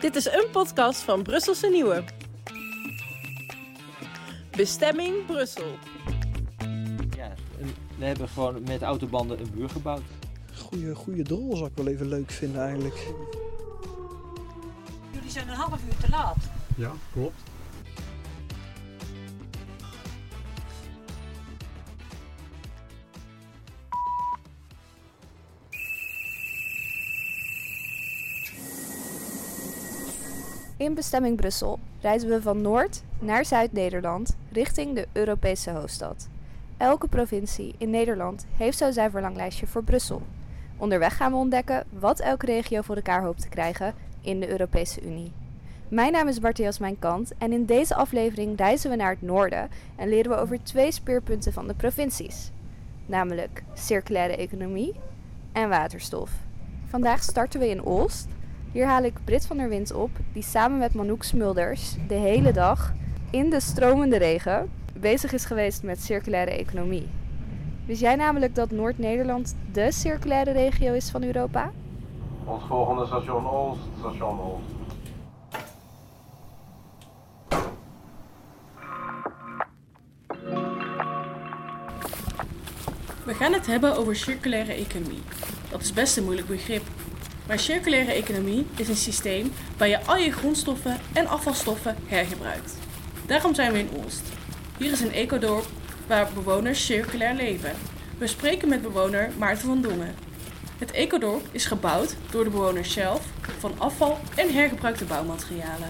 Dit is een podcast van Brusselse Nieuwe. Bestemming Brussel. Ja, we hebben gewoon met autobanden een muur gebouwd. Goeie, goeie drol zou ik wel even leuk vinden eigenlijk. Jullie zijn een half uur te laat. Ja, klopt. In bestemming Brussel reizen we van Noord naar Zuid-Nederland richting de Europese hoofdstad. Elke provincie in Nederland heeft zo zijn verlanglijstje voor Brussel. Onderweg gaan we ontdekken wat elke regio voor elkaar hoopt te krijgen in de Europese Unie. Mijn naam is Barthias Mijn Kant en in deze aflevering reizen we naar het noorden en leren we over twee speerpunten van de provincies. Namelijk circulaire economie en waterstof. Vandaag starten we in Olst hier haal ik Brit van der Wind op, die samen met Manouk Smulders de hele dag in de stromende regen bezig is geweest met circulaire economie. Wist jij namelijk dat Noord-Nederland de circulaire regio is van Europa? Ons volgende station Olst, station Olst. We gaan het hebben over circulaire economie. Dat is best een moeilijk begrip, maar circulaire economie is een systeem waar je al je grondstoffen en afvalstoffen hergebruikt. Daarom zijn we in Olst. Hier is een ecodorp waar bewoners circulair leven. We spreken met bewoner Maarten van Dongen. Het ecodorp is gebouwd door de bewoners zelf van afval en hergebruikte bouwmaterialen.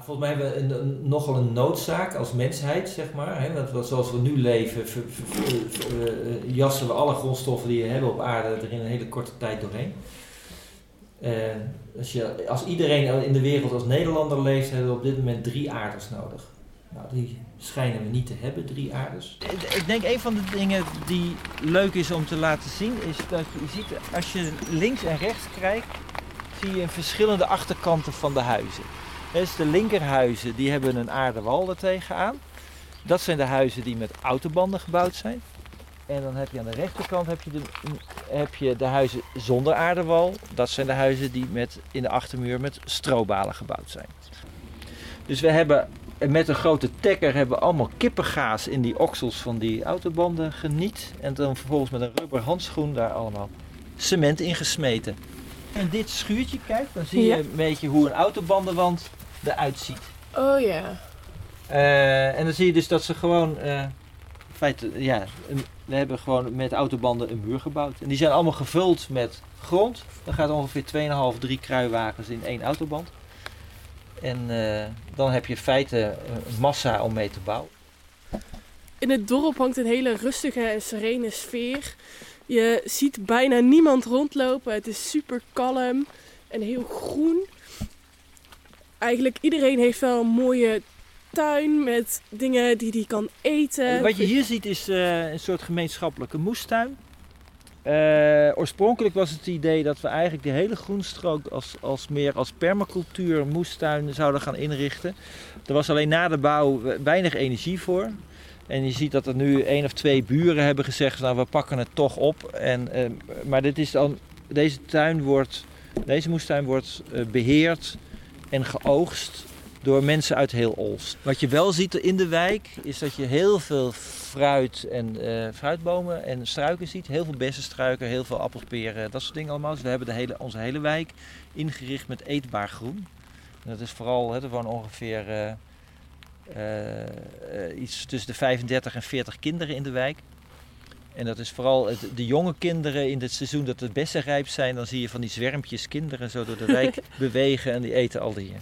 Volgens mij hebben we een, nogal een noodzaak als mensheid, zeg maar. Hè? Want zoals we nu leven, uh, jassen we alle grondstoffen die we hebben op aarde er in een hele korte tijd doorheen. Uh, als, je, als iedereen in de wereld als Nederlander leeft, hebben we op dit moment drie aarders nodig. Nou, die schijnen we niet te hebben, drie aarders. Ik denk een van de dingen die leuk is om te laten zien, is dat je ziet, als je links en rechts kijkt, zie je verschillende achterkanten van de huizen. Dus de linkerhuizen die hebben een aardewal er tegenaan. Dat zijn de huizen die met autobanden gebouwd zijn. En dan heb je aan de rechterkant heb je de, heb je de huizen zonder aardewal. Dat zijn de huizen die met, in de achtermuur met strobalen gebouwd zijn. Dus we hebben met een grote tekker hebben we allemaal kippengaas in die oksels van die autobanden geniet. En dan vervolgens met een rubber handschoen daar allemaal cement in gesmeten. En dit schuurtje, kijk, dan zie je een beetje hoe een autobandenwand eruit ziet. Oh ja. Uh, en dan zie je dus dat ze gewoon, uh, feite, ja, we hebben gewoon met autobanden een muur gebouwd. En die zijn allemaal gevuld met grond. Dan gaat ongeveer 2,5, 3 kruiwagens in één autoband. En uh, dan heb je in feite massa om mee te bouwen. In het dorp hangt een hele rustige en serene sfeer. Je ziet bijna niemand rondlopen. Het is super kalm en heel groen. Eigenlijk iedereen heeft wel een mooie tuin met dingen die hij kan eten. Wat je hier ziet is uh, een soort gemeenschappelijke moestuin. Uh, oorspronkelijk was het idee dat we eigenlijk de hele groenstrook als, als meer als permacultuur moestuin zouden gaan inrichten. Er was alleen na de bouw weinig energie voor. En je ziet dat er nu één of twee buren hebben gezegd, nou we pakken het toch op. En, uh, maar dit is dan, deze tuin wordt, deze moestuin wordt beheerd en geoogst door mensen uit heel Olst. Wat je wel ziet in de wijk is dat je heel veel fruit en uh, fruitbomen en struiken ziet. Heel veel bessenstruiken, heel veel appels, peren, dat soort dingen allemaal. Dus we hebben de hele, onze hele wijk ingericht met eetbaar groen. En dat is vooral, hè, er wonen ongeveer uh, uh, iets tussen de 35 en 40 kinderen in de wijk. En dat is vooral het, de jonge kinderen in het seizoen dat de bessen rijp zijn. Dan zie je van die zwermpjes kinderen zo door de wijk bewegen en die eten al die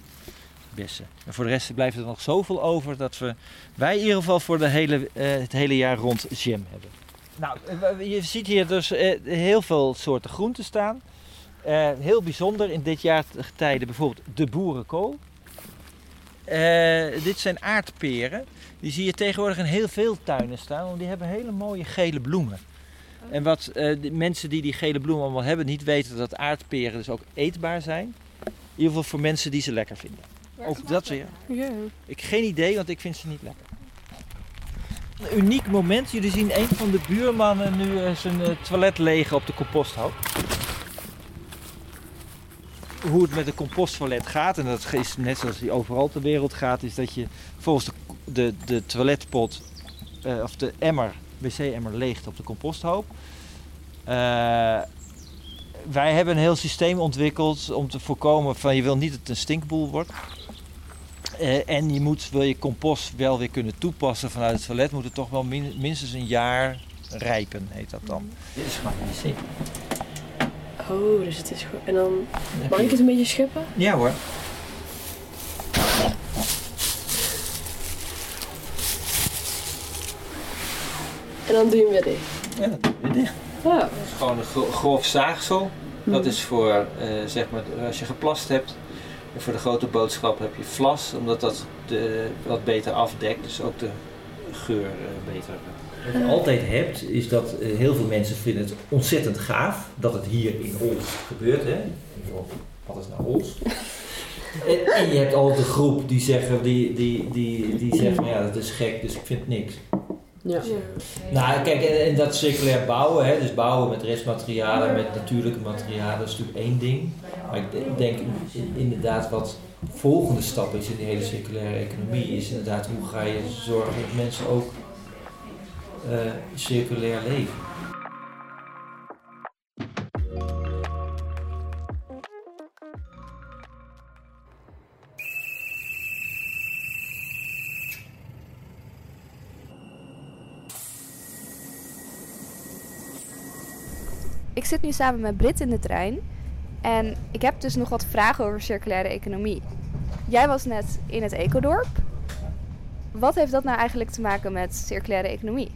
bessen. En voor de rest blijft er nog zoveel over dat we, wij in ieder geval voor de hele, uh, het hele jaar rond jam hebben. Nou, je ziet hier dus uh, heel veel soorten groenten staan. Heel bijzonder in dit jaar tijden bijvoorbeeld de boerenkool. dit zijn aardperen. Die zie je tegenwoordig in heel veel tuinen staan, want die hebben hele mooie gele bloemen. En wat de mensen die die gele bloemen allemaal hebben niet weten dat aardperen dus ook eetbaar zijn. In ieder geval voor mensen die ze lekker vinden. Ook dat weer. Ja. Ik geen idee, want ik vind ze niet lekker. Een uniek moment. Jullie zien een van de buurmannen nu zijn toilet legen op de composthoop. hoe het met de composttoilet gaat, en dat is net zoals die overal ter wereld gaat, is dat je volgens de, de, de toiletpot uh, of de emmer, wc-emmer leegt op de composthoop. Uh, wij hebben een heel systeem ontwikkeld om te voorkomen van je wil niet dat het een stinkboel wordt. Uh, en je moet, wil je compost wel weer kunnen toepassen vanuit het toilet, moet het toch wel min, minstens een jaar rijpen, heet dat dan. Dit is gewoon wc. Oh, dus het is gewoon... En dan... Mag ik het een beetje scheppen? Ja hoor. En dan doe je hem weer dicht? Ja, dat doe je weer dicht. Ja. Dat is gewoon een gro grof zaagsel. Dat is voor, uh, zeg maar, als je geplast hebt. En voor de grote boodschap heb je vlas, omdat dat de, wat beter afdekt. Dus ook de geur uh, beter wat je altijd hebt, is dat uh, heel veel mensen vinden het ontzettend gaaf dat het hier in Ols gebeurt. Hè? Wat is nou Ols? en, en, je hebt altijd de groep die zeggen, die, die, die, die zeggen ja, dat is gek, dus ik vind niks. Ja. Nou, kijk, en, en, dat circulair bouwen, hè, dus bouwen met restmaterialen, met natuurlijke materialen, dat is natuurlijk één ding. Maar ik denk inderdaad wat volgende stap is in die hele circulaire economie, is inderdaad hoe ga je zorgen dat mensen ook uh, circulair leven. Zit nu samen met Brit in de trein en ik heb dus nog wat vragen over circulaire economie. Jij was net in het ecodorp. Wat heeft dat nou eigenlijk te maken met circulaire economie?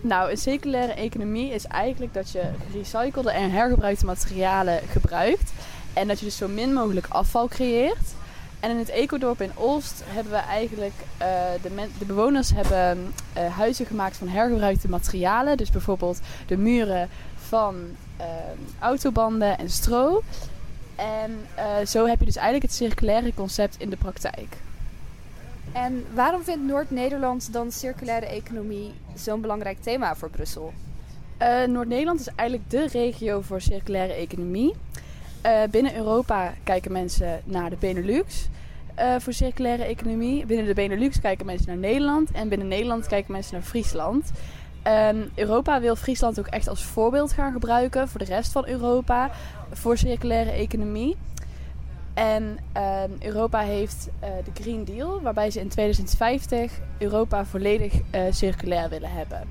Nou, een circulaire economie is eigenlijk dat je gerecyclede en hergebruikte materialen gebruikt. En dat je dus zo min mogelijk afval creëert. En in het ecodorp in Olst hebben we eigenlijk, uh, de, de, bewoners hebben uh, huizen gemaakt van hergebruikte materialen. Dus bijvoorbeeld de muren van uh, autobanden en stro. En zo heb je dus eigenlijk het circulaire concept in de praktijk. En waarom vindt Noord-Nederland dan circulaire economie zo'n belangrijk thema voor Brussel? Noord-Nederland is eigenlijk de regio voor circulaire economie. Uh, binnen Europa kijken mensen naar de Benelux uh, voor circulaire economie. Binnen de Benelux kijken mensen naar Nederland. En binnen Nederland kijken mensen naar Friesland. Um, Europa wil Friesland ook echt als voorbeeld gaan gebruiken voor de rest van Europa voor circulaire economie. En uh, Europa heeft uh, de Green Deal, waarbij ze in 2050 Europa volledig circulair willen hebben.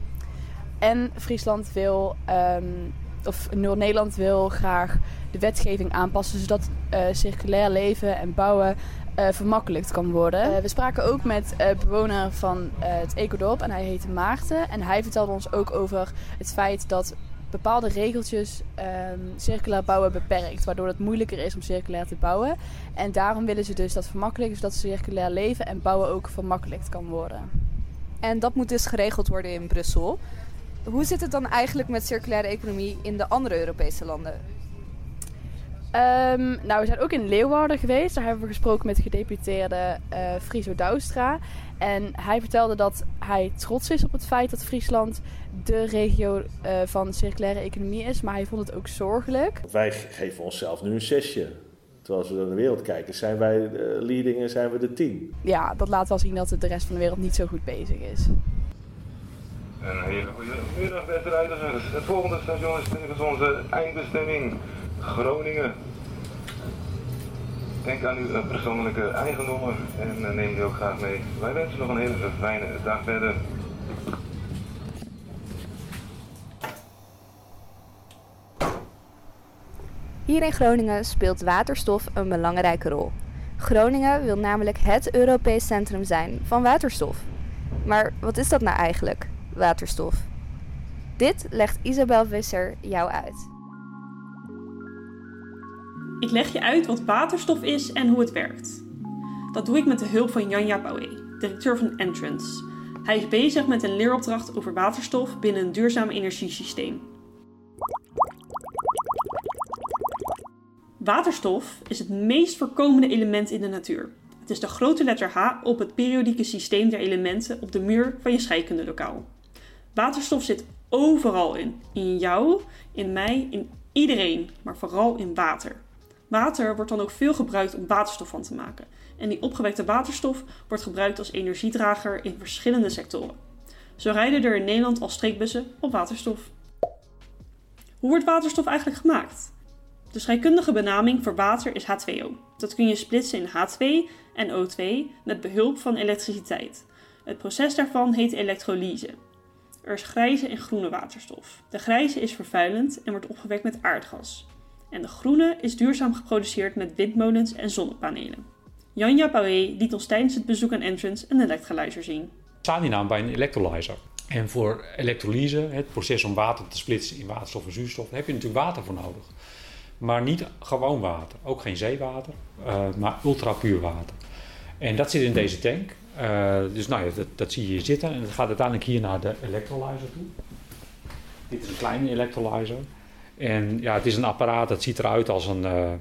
En Friesland wil, um, of Noord-Nederland wil graag de wetgeving aanpassen zodat circulair leven en bouwen vermakkelijkt kan worden. we spraken ook met een bewoner van het Ecodorp en hij heette Maarten. En hij vertelde ons ook over het feit dat bepaalde regeltjes um, circulair bouwen beperkt. Waardoor het moeilijker is om circulair te bouwen. En daarom willen ze dus dat vermakkelijken, zodat circulair leven en bouwen ook vermakkelijkt kan worden. En dat moet dus geregeld worden in Brussel. Hoe zit het dan eigenlijk met circulaire economie in de andere Europese landen? Um, nou, we zijn ook in Leeuwarden geweest. Daar hebben we gesproken met gedeputeerde uh, Friso Douwstra. En hij vertelde dat hij trots is op het feit dat Friesland de regio uh, van circulaire economie is. Maar hij vond het ook zorgelijk. Wij geven onszelf nu een zesje. Terwijl als we naar de wereld kijken, zijn wij uh, leading en zijn we de tien. Ja, dat laat wel zien dat de rest van de wereld niet zo goed bezig is. Een hele goede middag, beste reizigers. Het volgende station is tevens onze eindbestemming, Groningen. Denk aan uw persoonlijke eigendommen en neem die ook graag mee. Wij wensen nog een hele fijne dag verder. Hier in Groningen speelt waterstof een belangrijke rol. Groningen wil namelijk het Europees centrum zijn van waterstof. Maar wat is dat nou eigenlijk, waterstof? Dit legt Isabel Visser jou uit. Ik leg je uit wat waterstof is en hoe het werkt. Dat doe ik met de hulp van Janja Bouwé, directeur van Entrance. Hij is bezig met een leeropdracht over waterstof binnen een duurzaam energiesysteem. Waterstof is het meest voorkomende element in de natuur. Het is de grote letter H op het periodieke systeem der elementen op de muur van je scheikundelokaal. Waterstof zit overal in. In jou, in mij, in iedereen, maar vooral in water. Water wordt dan ook veel gebruikt om waterstof van te maken. En die opgewekte waterstof wordt gebruikt als energiedrager in verschillende sectoren. Zo rijden er in Nederland al streekbussen op waterstof. Hoe wordt waterstof eigenlijk gemaakt? De scheikundige benaming voor water is H2O. Dat kun je splitsen in H2 en O2 met behulp van elektriciteit. Het proces daarvan heet elektrolyse. Er is grijze en groene waterstof. De grijze is vervuilend en wordt opgewekt met aardgas. En de groene is duurzaam geproduceerd met windmolens en zonnepanelen. Janja Paué liet ons tijdens het bezoek aan Entrance een electrolyzer zien. We staan hier nou bij een electrolyzer. En voor elektrolyse, het proces om water te splitsen in waterstof en zuurstof, heb je natuurlijk water voor nodig. Maar niet gewoon water, ook geen zeewater, uh, maar ultrapuur water. En dat zit in deze tank. Uh, dus nou ja, dat, zie je hier zitten. En het gaat uiteindelijk hier naar de electrolyzer toe. Dit is een kleine electrolyzer. En ja, het is een apparaat dat ziet eruit als een uh,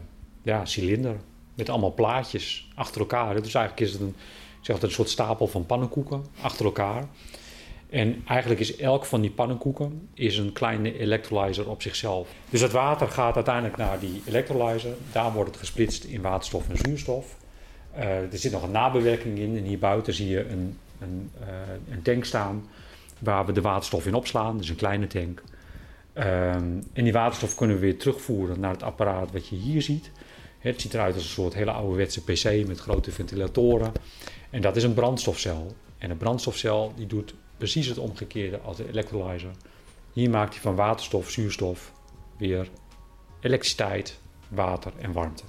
ja, cilinder. Met allemaal plaatjes achter elkaar. Dus eigenlijk is het een, ik zeg een soort stapel van pannenkoeken achter elkaar. En eigenlijk is elk van die pannenkoeken is een kleine electrolyzer op zichzelf. Dus het water gaat uiteindelijk naar die electrolyzer. Daar wordt het gesplitst in waterstof en zuurstof. Uh, er zit nog een nabewerking in. En hier buiten zie je een, een, uh, een tank staan waar we de waterstof in opslaan. Dus een kleine tank. Um, en die waterstof kunnen we weer terugvoeren naar het apparaat wat je hier ziet. Het ziet eruit als een soort hele ouderwetse pc met grote ventilatoren. En dat is een brandstofcel. En een brandstofcel die doet precies het omgekeerde als de electrolyzer. Hier maakt hij van waterstof, zuurstof weer elektriciteit, water en warmte.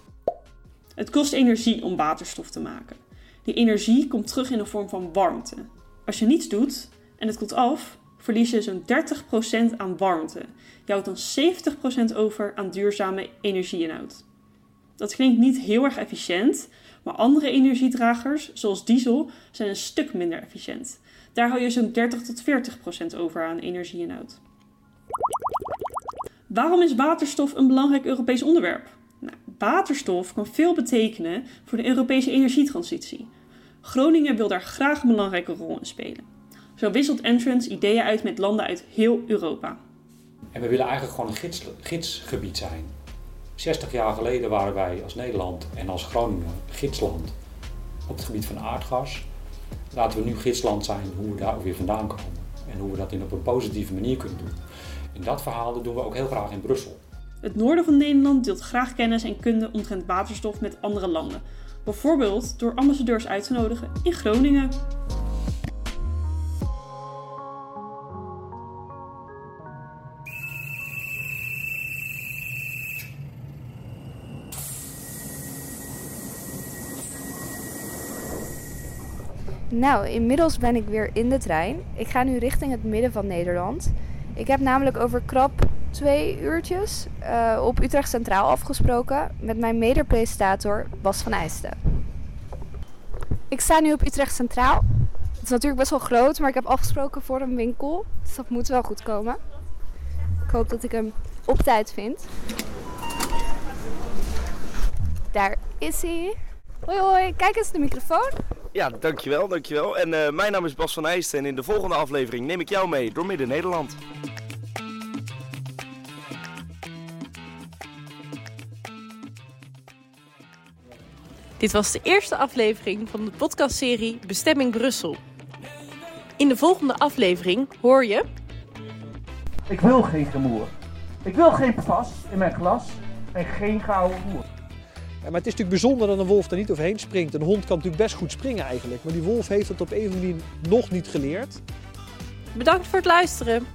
Het kost energie om waterstof te maken. Die energie komt terug in de vorm van warmte. Als je niets doet en het koelt af, verlies je zo'n 30% aan warmte. Je houdt dan 70% over aan duurzame energieinhoud. Dat klinkt niet heel erg efficiënt, maar andere energiedragers, zoals diesel, zijn een stuk minder efficiënt. Daar hou je zo'n 30 tot 40% over aan energieinhoud. Waarom is waterstof een belangrijk Europees onderwerp? Waterstof kan veel betekenen voor de Europese energietransitie. Groningen wil daar graag een belangrijke rol in spelen. Zo wisselt Entrance ideeën uit met landen uit heel Europa. En we willen eigenlijk gewoon een gids, gidsgebied zijn. 60 jaar geleden waren wij als Nederland en als Groningen gidsland op het gebied van aardgas. Laten we nu gidsland zijn hoe we daar ook weer vandaan komen. En hoe we dat in op een positieve manier kunnen doen. En dat verhaal doen we ook heel graag in Brussel. Het noorden van Nederland deelt graag kennis en kunde omtrent waterstof met andere landen. Bijvoorbeeld door ambassadeurs uit te nodigen in Groningen. Nou, inmiddels ben ik weer in de trein. Ik ga nu richting het midden van Nederland. Ik heb namelijk over krap twee uurtjes uh, op Utrecht Centraal afgesproken met mijn mede-presentator Bas van Eijsten. Ik sta nu op Utrecht Centraal. Het is natuurlijk best wel groot, maar ik heb afgesproken voor een winkel. Dus dat moet wel goed komen. Ik hoop dat ik hem op tijd vind. Daar is hij. Hoi hoi, kijk eens de microfoon. Ja, dankjewel, dankjewel. En uh, mijn naam is Bas van Eijsten en in de volgende aflevering neem ik jou mee door Midden-Nederland. Dit was de eerste aflevering van de podcastserie Bestemming Brussel. In de volgende aflevering hoor je... Ik wil geen gemoer. Ik wil geen pas in mijn glas en geen gouden voer. Ja, maar het is natuurlijk bijzonder dat een wolf er niet overheen springt. Een hond kan natuurlijk best goed springen eigenlijk. Maar die wolf heeft het op een of andere manier nog niet geleerd. Bedankt voor het luisteren.